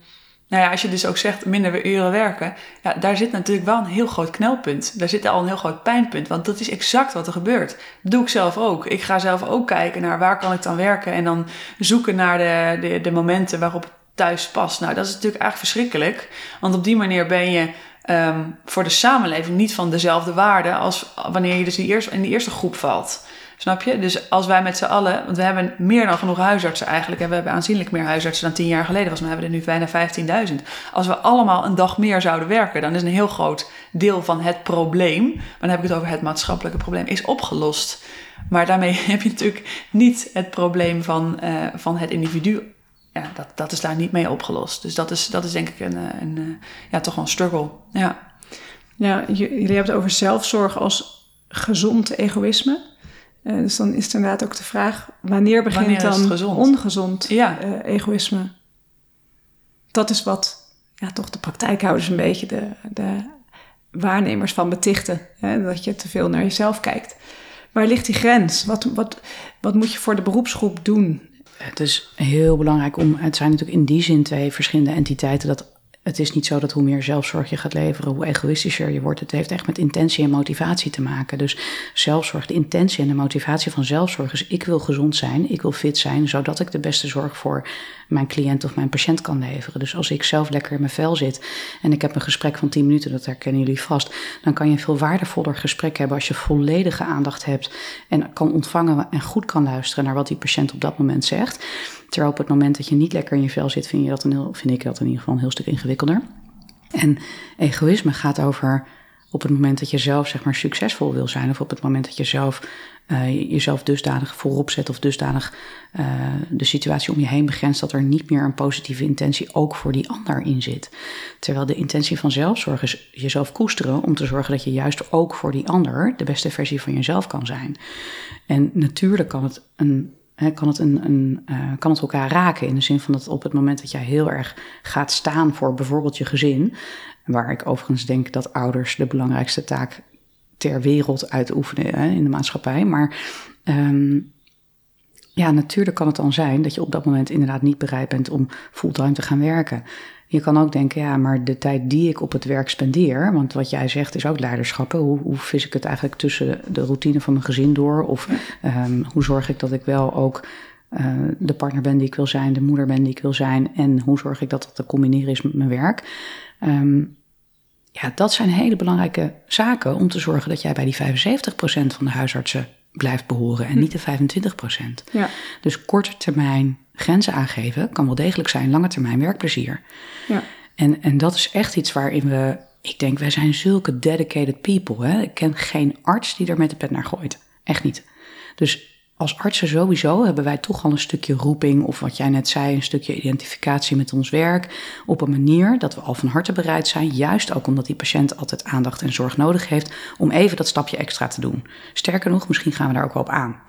nou ja, als je dus ook zegt minder uren werken, ja, daar zit natuurlijk wel een heel groot knelpunt. Daar zit al een heel groot pijnpunt, want dat is exact wat er gebeurt. Dat doe ik zelf ook. Ik ga zelf ook kijken naar waar kan ik dan werken en dan zoeken naar de, de, de momenten waarop het thuis past. Nou, dat is natuurlijk eigenlijk verschrikkelijk, want op die manier ben je ehm, voor de samenleving niet van dezelfde waarde als wanneer je dus die eerste, in eerste groep valt. Snap je? Dus als wij met z'n allen, want we hebben meer dan genoeg huisartsen eigenlijk. En we hebben aanzienlijk meer huisartsen dan tien jaar geleden. Volgens mij hebben we er nu bijna 15.000. Als we allemaal een dag meer zouden werken, dan is een heel groot deel van het probleem. Maar dan heb ik het over het maatschappelijke probleem, is opgelost. Maar daarmee heb je natuurlijk niet het probleem van, uh, van het individu. Ja, dat, dat is daar niet mee opgelost. Dus dat is, dat is denk ik een, eh, een, een ja, toch wel een struggle. Ja, ja jullie hebben het over zelfzorg als gezond egoïsme. Uh, dus dan is het inderdaad ook de vraag: wanneer begint wanneer dan ongezond ja. egoïsme? Dat is wat ja, toch de praktijkhouders een beetje de, de waarnemers van betichten. Hè? Dat je te veel naar jezelf kijkt. Waar ligt die grens? Wat, wat, wat moet je voor de beroepsgroep doen? Het is heel belangrijk om. Het zijn natuurlijk in die zin twee verschillende entiteiten. Dat het is niet zo dat hoe meer zelfzorg je gaat leveren, hoe egoïstischer je wordt. Het heeft echt met intentie en motivatie te maken. Dus zelfzorg, de intentie en de motivatie van zelfzorg is: ik wil gezond zijn, ik wil fit zijn, zodat ik de beste zorg voor mijn cliënt of mijn patiënt kan leveren. Dus als ik zelf lekker in mijn vel zit en ik heb een gesprek van 10 minuten, dat herkennen jullie vast, dan kan je een veel waardevoller gesprek hebben als je volledige aandacht hebt en kan ontvangen en goed kan luisteren naar wat die patiënt op dat moment zegt. Terwijl op het moment dat je niet lekker in je vel zit, vind, je dat een heel, vind ik dat in ieder geval een heel stuk ingewikkelder. En egoïsme gaat over op het moment dat je zelf zeg maar succesvol wil zijn, of op het moment dat je zelf uh, jezelf dusdanig voorop zet of dusdanig uh, de situatie om je heen begrenst dat er niet meer een positieve intentie ook voor die ander in zit. Terwijl de intentie van zelfzorg is jezelf koesteren om te zorgen dat je juist ook voor die ander de beste versie van jezelf kan zijn. En natuurlijk kan het een kan, het een, een uh, kan het elkaar raken. In de zin van dat op het moment dat jij heel erg gaat staan voor bijvoorbeeld je gezin. Waar ik overigens denk dat ouders de belangrijkste taak ter wereld uitoefenen in de maatschappij. Maar um, ja, natuurlijk kan het dan zijn dat je op dat moment inderdaad niet bereid bent om fulltime te gaan werken. Je kan ook denken, ja, maar de tijd die ik op het werk spendeer, want wat jij zegt is ook leiderschap. Hoe, hoe vis ik het eigenlijk tussen de routine van mijn gezin door? Of um, hoe zorg ik dat ik wel ook uh, de partner ben die ik wil zijn, de moeder ben die ik wil zijn? En hoe zorg ik dat dat te combineren is met mijn werk? Um, ja, dat zijn hele belangrijke zaken om te zorgen dat jij bij die 75% van de huisartsen blijft behoren en hm. niet de 25%. Ja. Dus korte termijn grenzen aangeven kan wel degelijk zijn lange termijn werkplezier. Ja. En, en dat is echt iets waarin we, ik denk, wij zijn zulke dedicated people. Hè? Ik ken geen arts die er met de pet naar gooit. Echt niet. Dus als artsen sowieso hebben wij toch al een stukje roeping, of wat jij net zei, een stukje identificatie met ons werk. Op een manier dat we al van harte bereid zijn, juist ook omdat die patiënt altijd aandacht en zorg nodig heeft, om even dat stapje extra te doen. Sterker nog, misschien gaan we daar ook wel op aan.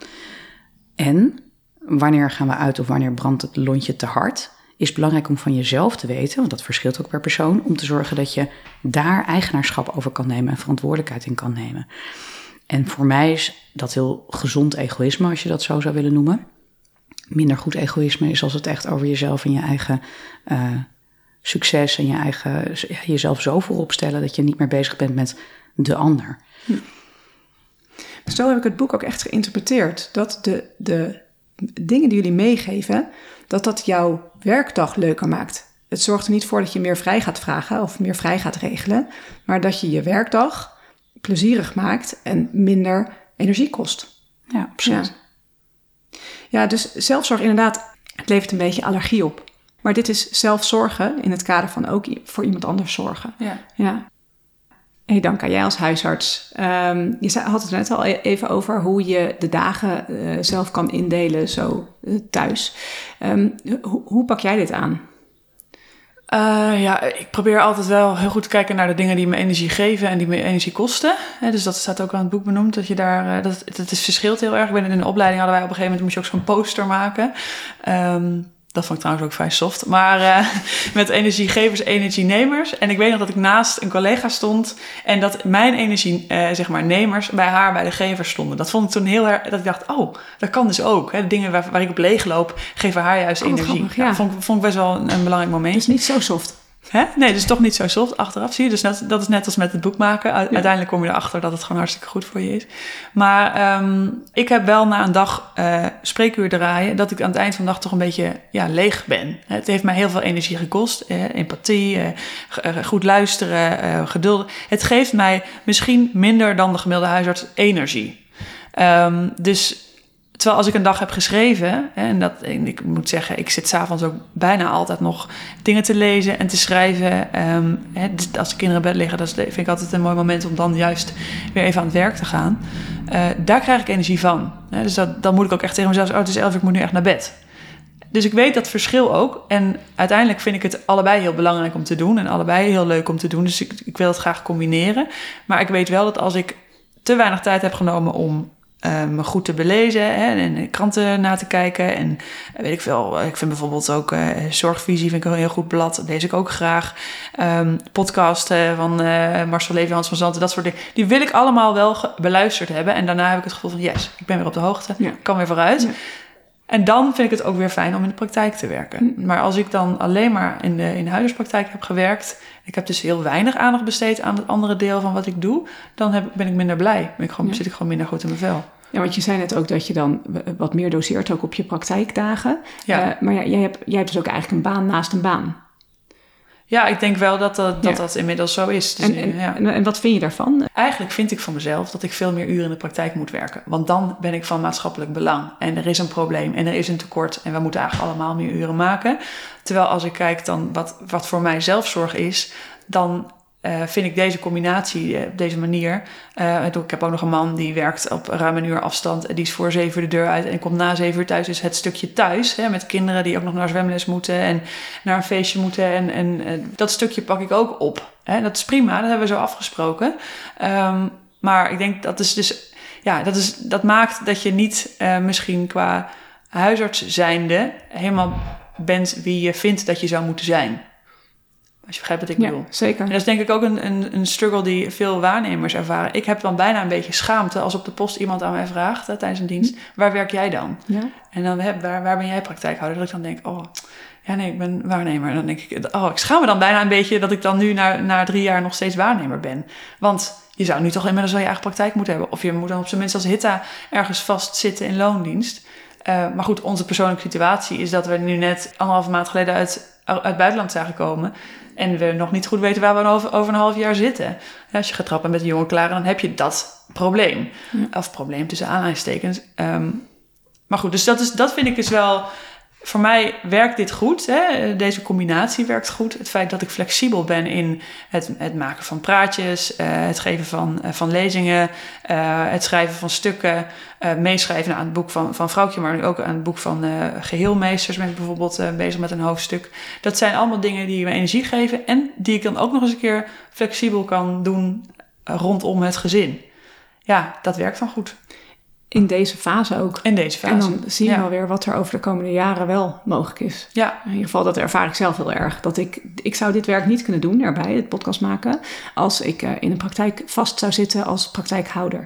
En wanneer gaan we uit of wanneer brandt het lontje te hard? Is belangrijk om van jezelf te weten, want dat verschilt ook per persoon, om te zorgen dat je daar eigenaarschap over kan nemen en verantwoordelijkheid in kan nemen. En voor mij is dat heel gezond egoïsme, als je dat zo zou willen noemen. Minder goed egoïsme is als het echt over jezelf en je eigen uh, succes en je eigen, jezelf zo voorop stellen dat je niet meer bezig bent met de ander. Hm. Zo heb ik het boek ook echt geïnterpreteerd. Dat de, de dingen die jullie meegeven, dat dat jouw werkdag leuker maakt. Het zorgt er niet voor dat je meer vrij gaat vragen of meer vrij gaat regelen, maar dat je je werkdag plezierig maakt en minder energie kost. Ja, absoluut. Ja. ja, dus zelfzorg inderdaad, het levert een beetje allergie op. Maar dit is zelfzorgen in het kader van ook voor iemand anders zorgen. Ja. ja. Hey Danka, jij als huisarts. Um, je had het net al e-, even over hoe je de dagen uh, zelf kan indelen zo uh, thuis. Um, hoe pak jij dit aan? Uh, ja, ik probeer altijd wel heel goed te kijken naar de dingen die me energie geven en die me energie kosten. dus dat staat ook aan het boek benoemd. Dat je daar, uh, dat, dat is verschilt heel erg. Ik ben in een opleiding hadden wij op een gegeven moment moest je ook zo'n poster maken. Um, dat vond ik trouwens ook vrij soft. Maar uh, met energiegevers, energienemers. En ik weet nog dat ik naast een collega stond. En dat mijn energie, uh, zeg maar, nemers bij haar bij de gevers stonden. Dat vond ik toen heel erg. Dat ik dacht, oh, dat kan dus ook. Hè. De dingen waar, waar ik op leeg loop, geven haar juist oh, energie. ja. vond, vond ik best wel een, een belangrijk moment. is niet zo soft. Hè? Nee, dus toch niet zo soft achteraf. Zie je, dus net, dat is net als met het boek maken. Uiteindelijk kom je erachter dat het gewoon hartstikke goed voor je is. Maar ehm, ik heb wel na een dag uh, spreekuur draaien... dat ik aan het eind van de dag toch een beetje ja, leeg ben. Het heeft mij heel veel energie gekost. Eh, empathie, eh, goed luisteren, geduld. Het geeft mij misschien minder dan de gemiddelde huisarts energie. Um, dus Terwijl als ik een dag heb geschreven, en, dat, en ik moet zeggen, ik zit s'avonds ook bijna altijd nog dingen te lezen en te schrijven. Dus als de kinderen in bed liggen, dat vind ik altijd een mooi moment om dan juist weer even aan het werk te gaan. Uh, daar krijg ik energie van. Dus dat, dan moet ik ook echt tegen mezelf zeggen, oh het is elf, ik moet nu echt naar bed. Dus ik weet dat verschil ook. En uiteindelijk vind ik het allebei heel belangrijk om te doen. En allebei heel leuk om te doen. Dus ik, ik wil het graag combineren. Maar ik weet wel dat als ik te weinig tijd heb genomen om uh, me goed te belezen hè, en kranten na te kijken. En uh, weet ik veel, ik vind bijvoorbeeld ook uh, Zorgvisie vind ik een heel goed blad. Dat lees ik ook graag. Um, podcasten van Marcel Levy, Hans van Zanten, dat soort dingen. Die wil ik allemaal wel beluisterd hebben. En daarna heb ik het gevoel van yes, ik ben weer op de hoogte. Ja. kan weer vooruit. Ja. En dan vind ik het ook weer fijn om in de praktijk te werken. Maar als ik dan alleen maar in de, in de huisartspraktijk heb gewerkt... ik heb dus heel weinig aandacht besteed aan het andere deel van wat ik doe... dan heb, ben ik minder blij. Ben ik gewoon, zit ik gewoon minder goed in mijn vel. Ja, want je zei net ook dat je dan wat meer doseert ook op je praktijkdagen. Ja. Uh, maar ja, jij, hebt, jij hebt dus ook eigenlijk een baan naast een baan. Ja, ik denk wel dat dat, dat, dat inmiddels zo is. Dus, en, ja. en, en, wat vind je daarvan? Eigenlijk vind ik van mezelf dat ik veel meer uren in de praktijk moet werken. Want dan ben ik van maatschappelijk belang. En er is een probleem en er is een tekort. En we moeten eigenlijk allemaal meer uren maken. Terwijl als ik kijk dan wat, wat voor mij zelfzorg is, dan uh, vind ik deze combinatie uh, op deze manier. Uh, ik heb ook nog een man die werkt op ruim een uur afstand. En die is voor zeven uur de deur uit en komt na zeven uur thuis. Dus het stukje thuis hè, met kinderen die ook nog naar zwemles moeten en naar een feestje moeten. En, en dat stukje pak ik ook op. Hè. Dat is prima, dat hebben we zo afgesproken. Um, maar ik denk dat is dus, ja, dat, is, dat maakt dat je niet misschien qua huisarts zijnde helemaal bent wie je vindt dat je zou moeten zijn. Als je begrijpt wat ik bedoel. zeker. En dat is denk ik ook een, een, een, struggle die veel waarnemers ervaren. Ik heb dan bijna een beetje schaamte als op de post iemand aan mij vraagt hè, tijdens een dienst: waar werk jij dan? Ja. En dan heb, waar, waar ben jij praktijkhouder? Dat ik dan denk: oh, ja, nee, ik ben waarnemer. En dan denk ik: oh, ik schaam me dan bijna een beetje dat ik dan nu na, na drie jaar nog steeds waarnemer ben. Want je zou nu toch inmiddels wel je eigen praktijk moeten hebben. Of je moet dan op zijn minst als hitta ergens vastzitten in loondienst. Uh, maar goed, onze persoonlijke situatie is dat we nu net anderhalve maand geleden uit, uit het buitenland zijn gekomen. En we nog niet goed weten waar we over, over een half jaar zitten. als je gaat trappen met een jongen klaar, dan heb je dat probleem. Of probleem tussen aanhalingstekens. Um, maar goed, dus dat, is, dat vind ik dus wel voor mij werkt dit goed. Hè? Deze combinatie werkt goed. Het feit dat ik flexibel ben in het, het maken van praatjes, uh, het geven van, uh, van lezingen, uh, het schrijven van stukken, meeschrijven aan het boek van, van Vrouwtje, maar ook aan het boek van Geheelmeesters ben ik bijvoorbeeld bezig met een hoofdstuk. Dat zijn allemaal dingen die me energie geven en die ik dan ook nog eens een keer flexibel kan doen rondom het gezin. Ja, dat werkt dan goed. In deze fase ook. In deze fase. En dan zien we ja. wel weer wat er over de komende jaren wel mogelijk is. Ja. In ieder geval, dat ervaar ik zelf heel erg. Dat ik, ik zou dit werk niet kunnen doen erbij, het podcast maken, als ik uh, in een praktijk vast zou zitten als praktijkhouder.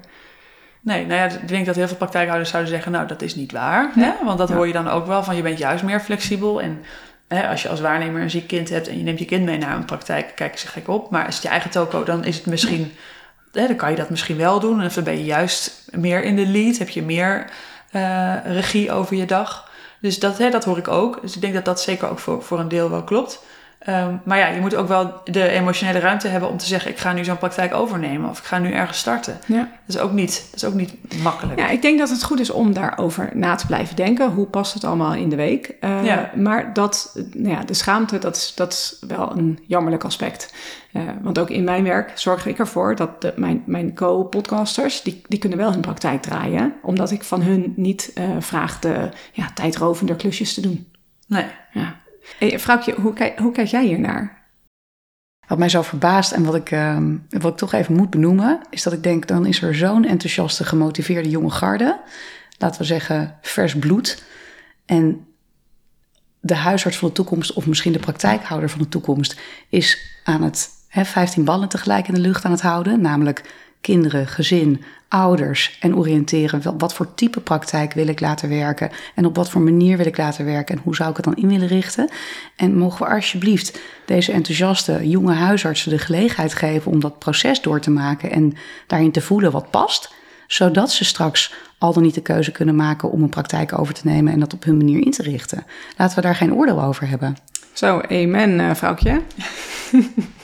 Nee, nou ja, ik denk dat heel veel praktijkhouders zouden zeggen, nou dat is niet waar. Hè? Want dat ja. hoor je dan ook wel van, je bent juist meer flexibel. En hè, als je als waarnemer een ziek kind hebt en je neemt je kind mee naar een praktijk, kijken ze gek op. Maar als het je eigen toko, dan is het misschien... Nee dan kan je dat misschien wel doen. En dan ben je juist meer in de lead, heb je meer uh, regie over je dag. Dus dat, hè, dat hoor ik ook. Dus ik denk dat dat zeker ook voor, voor een deel wel klopt. Um, maar ja, je moet ook wel de emotionele ruimte hebben om te zeggen: ik ga nu zo'n praktijk overnemen of ik ga nu ergens starten. Ja. Dat, is ook niet, dat is ook niet makkelijk. Ja, ik denk dat het goed is om daarover na te blijven denken. Hoe past het allemaal in de week? Uh, ja. Maar dat, nou ja, de schaamte, dat is, dat is wel een jammerlijk aspect. Uh, want ook in mijn werk zorg ik ervoor dat de, mijn, mijn co-podcasters, die, die kunnen wel hun praktijk draaien. Omdat ik van hun niet uh, vraag de ja, tijdrovende klusjes te doen. Nee. Ja. Hey, vrouwtje, hoe, kijk, hoe kijk jij hiernaar? Wat mij zo verbaast en wat ik, uh, wat ik toch even moet benoemen, is dat ik denk, dan is er zo'n enthousiaste, gemotiveerde jonge garde. Laten we zeggen, vers bloed. En de huisarts van de toekomst, of misschien de praktijkhouder van de toekomst, is aan het hè, 15 ballen tegelijk in de lucht aan het houden. Namelijk kinderen, gezin, ouders en oriënteren. Wat voor type praktijk wil ik laten werken en op wat voor manier wil ik laten werken en hoe zou ik het dan in willen richten? En mogen we alsjeblieft deze enthousiaste jonge huisartsen de gelegenheid geven om dat proces door te maken en daarin te voelen wat past, zodat ze straks al dan niet de keuze kunnen maken om een praktijk over te nemen en dat op hun manier in te richten. Laten we daar geen oordeel over hebben. Zo, amen, uh, vrouwtje.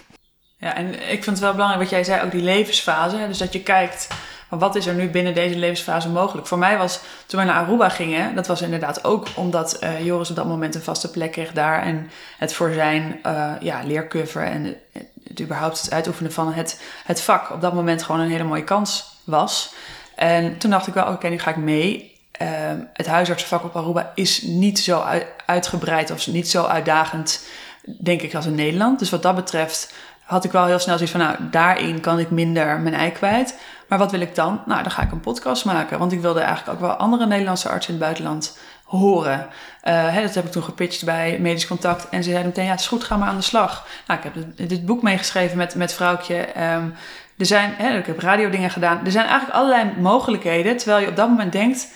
Ja, en ik vind het wel belangrijk wat jij zei, ook die levensfase. Dus dat je kijkt, wat is er nu binnen deze levensfase mogelijk? Voor mij was, toen we naar Aruba gingen, dat was inderdaad ook omdat uh, Joris op dat moment een vaste plek kreeg daar. En het voor zijn uh, ja, leercurve en het, überhaupt het uitoefenen van het, het vak op dat moment gewoon een hele mooie kans was. En toen dacht ik wel, oké, nu ga ik mee. Uh, het huisartsenvak op Aruba is niet zo uitgebreid of niet zo uitdagend, denk ik, als in Nederland. Dus wat dat betreft had ik wel heel snel zoiets van, nou, daarin kan ik minder mijn ei kwijt. Maar wat wil ik dan? Nou, dan ga ik een podcast maken. Want ik wilde eigenlijk ook wel andere Nederlandse artsen in het buitenland horen. Uh, hè, dat heb ik toen gepitcht bij Medisch Contact. En ze zeiden meteen, ja, het is goed, ga maar aan de slag. Nou, ik heb dit boek meegeschreven met, met Vrouwtje. Um, er zijn, hè, ik heb radiodingen gedaan. Er zijn eigenlijk allerlei mogelijkheden. Terwijl je op dat moment denkt,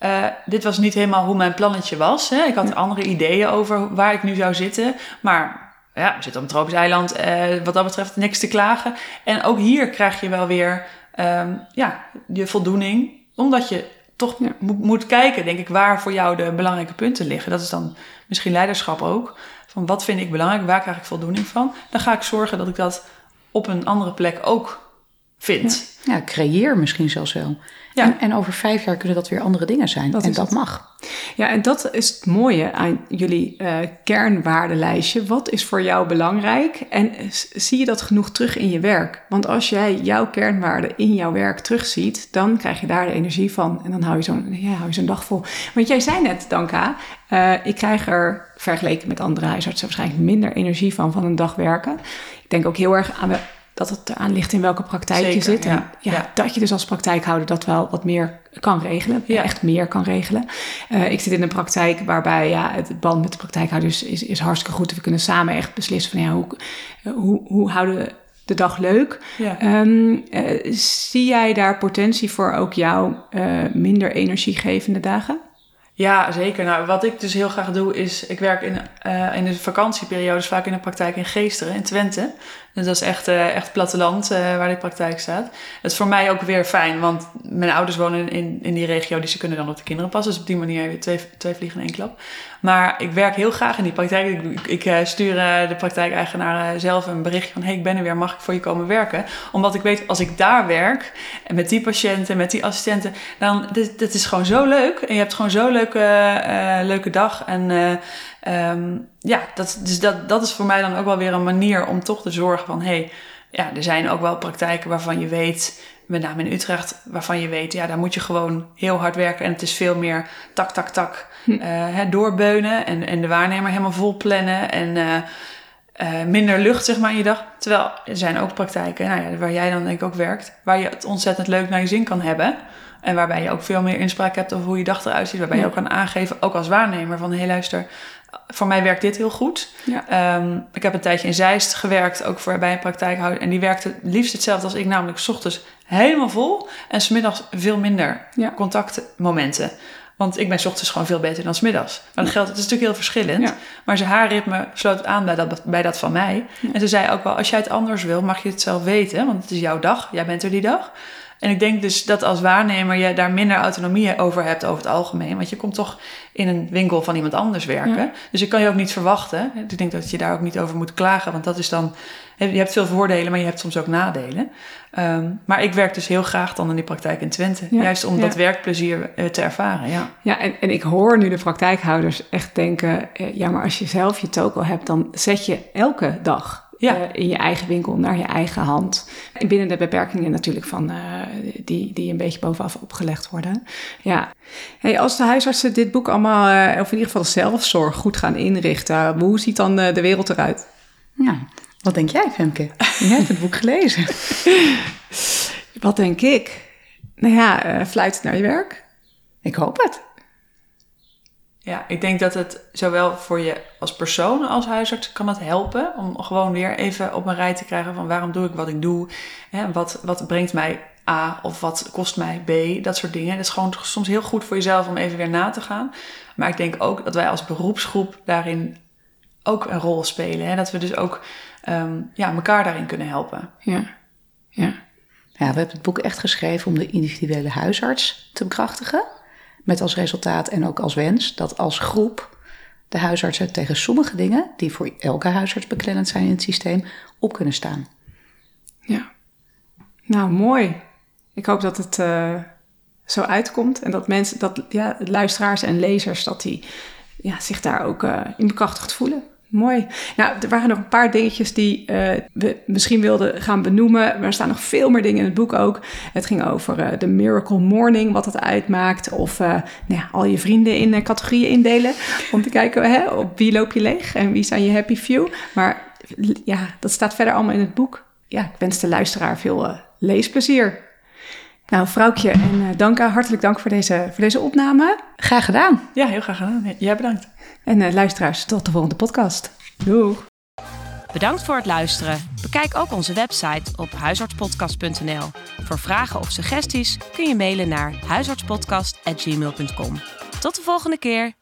uh, dit was niet helemaal hoe mijn plannetje was. Hè. Ik had andere ideeën over waar ik nu zou zitten. Maar ja, we zitten op een tropisch eiland. Uh, wat dat betreft niks te klagen. En ook hier krijg je wel weer um, ja, je voldoening. Omdat je toch ja. moet, moet kijken, denk ik, waar voor jou de belangrijke punten liggen. Dat is dan misschien leiderschap ook. Van wat vind ik belangrijk, waar krijg ik voldoening van? Dan ga ik zorgen dat ik dat op een andere plek ook vind. Ja, ja creëer misschien zelfs wel. Ja. En, en, over vijf jaar kunnen dat weer andere dingen zijn. Dat en dat het. mag. Ja, en dat is het mooie aan jullie uh, kernwaardelijstje. Wat is voor jou belangrijk? En zie je dat genoeg terug in je werk? Want als jij jouw kernwaarden in jouw werk terugziet, dan krijg je daar de energie van. En dan hou je zo'n ja, hou je zo'n dag vol. Want jij zei net, Danka, uh, ik krijg er vergeleken met andere huisartsen waarschijnlijk minder energie van van een dag werken. Ik denk ook heel erg aan de dat het eraan ligt in welke praktijk Zeker, je zit. En ja, ja, ja, dat je dus als praktijkhouder dat wel wat meer kan regelen. Ja. Echt meer kan regelen. Uh, ik zit in een praktijk waarbij ja, het band met de praktijkhouders is, is hartstikke goed. We kunnen samen echt beslissen van ja, hoe, hoe, hoe houden we de dag leuk. Ja. Um, uh, zie jij daar potentie voor ook jouw uh, minder energiegevende dagen? Ja, zeker. Nou, wat ik dus heel graag doe is, ik werk in, uh, in de vakantieperiodes vaak in de praktijk in Geesteren, in Twente. Dus dat is echt, uh, echt platteland uh, waar die praktijk staat. Het is voor mij ook weer fijn, want mijn ouders wonen in, in die regio, dus ze kunnen dan op de kinderen passen. Dus op die manier je twee, twee vliegen in één klap. Maar ik werk heel graag in die praktijk. Ik, ik uh, stuur de praktijkeigenaar zelf een berichtje van... hey, ik ben er weer, mag ik voor je komen werken? Omdat ik weet, als ik daar werk, en met die patiënten, met die assistenten... dan, dit, dit is gewoon zo leuk. En je hebt gewoon zo'n leuke, leuke dag. En Um, ja, dat, dus dat, dat is voor mij dan ook wel weer een manier om toch te zorgen van... hey, ja, er zijn ook wel praktijken waarvan je weet, met name in Utrecht... waarvan je weet, ja, daar moet je gewoon heel hard werken... en het is veel meer tak, tak, tak hm. uh, doorbeunen... En, en de waarnemer helemaal vol plannen en... Uh, uh, minder lucht zeg maar in je dag. Terwijl er zijn ook praktijken nou ja, waar jij dan denk ik ook werkt, waar je het ontzettend leuk naar je zin kan hebben. En waarbij je ook veel meer inspraak hebt over hoe je dag eruit ziet. Waarbij ja. je ook kan aangeven, ook als waarnemer, van hé hey, luister, voor mij werkt dit heel goed. Ja. Um, ik heb een tijdje in Zeist gewerkt, ook voor, bij een praktijkhouder. En die werkte liefst hetzelfde als ik, namelijk s ochtends helemaal vol en smiddags veel minder ja. contactmomenten. Want ik ben s ochtends gewoon veel beter dan s middags. Maar dat geldt, het is natuurlijk heel verschillend. Ja. Maar zijn haar ritme sloot aan bij dat, bij dat van mij. En ze zei ook wel, als jij het anders wil, mag je het zelf weten. Want het is jouw dag, jij bent er die dag. En ik denk dus dat als waarnemer je daar minder autonomie over hebt over het algemeen. Want je komt toch in een winkel van iemand anders werken. Ja. Dus ik kan je ook niet verwachten. Ik denk dat je daar ook niet over moet klagen. Want dat is dan. Je hebt veel voordelen, maar je hebt soms ook nadelen. Um, maar ik werk dus heel graag dan in die praktijk in Twente. Ja, juist om ja. dat werkplezier te ervaren. Ja, ja en, en ik hoor nu de praktijkhouders echt denken: ja, maar als je zelf je toko hebt, dan zet je elke dag ja. Uh, in je eigen winkel naar je eigen hand. En binnen de beperkingen natuurlijk van uh, die, die een beetje bovenaf opgelegd worden. Ja. Hey, als de huisartsen dit boek allemaal, uh, of in ieder geval de zelfzorg, goed gaan inrichten, hoe ziet dan de wereld eruit? Ja, wat denk jij, Femke? Je hebt het boek gelezen. wat denk ik? Nou ja, fluit naar je werk. Ik hoop het. Ja, ik denk dat het zowel voor je als persoon als huisarts kan het helpen om gewoon weer even op een rij te krijgen van waarom doe ik wat ik doe, hè, wat, wat brengt mij A of wat kost mij B, dat soort dingen. Het is gewoon soms heel goed voor jezelf om even weer na te gaan. Maar ik denk ook dat wij als beroepsgroep daarin ook een rol spelen. Hè? Dat we dus ook ehm, ja, elkaar daarin kunnen helpen. Ja, ja. Ja, we hebben het boek echt geschreven om de individuele huisarts te bekrachtigen. Met als resultaat en ook als wens dat als groep de huisartsen tegen sommige dingen, die voor elke huisarts beklemmend zijn in het systeem, op kunnen staan. Ja. Nou, mooi. Ik hoop dat het uh, zo uitkomt en dat mensen, dat ja, luisteraars en lezers, dat die ja, zich daar ook uh, in bekrachtigd voelen. Mooi. Nou, er waren nog een paar dingetjes die uh, we misschien wilden gaan benoemen. Maar er staan nog veel meer dingen in het boek ook. Het ging over uh, de Miracle Morning, wat het uitmaakt. Of uh, nou ja, al je vrienden in categorieën indelen. Om te kijken hè, op wie loop je leeg en wie zijn je happy few. Maar ja, dat staat verder allemaal in het boek. Ja, ik wens de luisteraar veel leesplezier. Nou, vrouwtje en Danka, hartelijk dank voor deze, voor deze opname. Graag gedaan. Ja, heel graag gedaan. Jij bedankt. En uh, luisteraars, tot de volgende podcast. Doeg! Bedankt voor het luisteren. Bekijk ook onze website op huisartspodcast.nl. Voor vragen of suggesties kun je mailen naar huisartspodcast.gmail.com. Tot de volgende keer!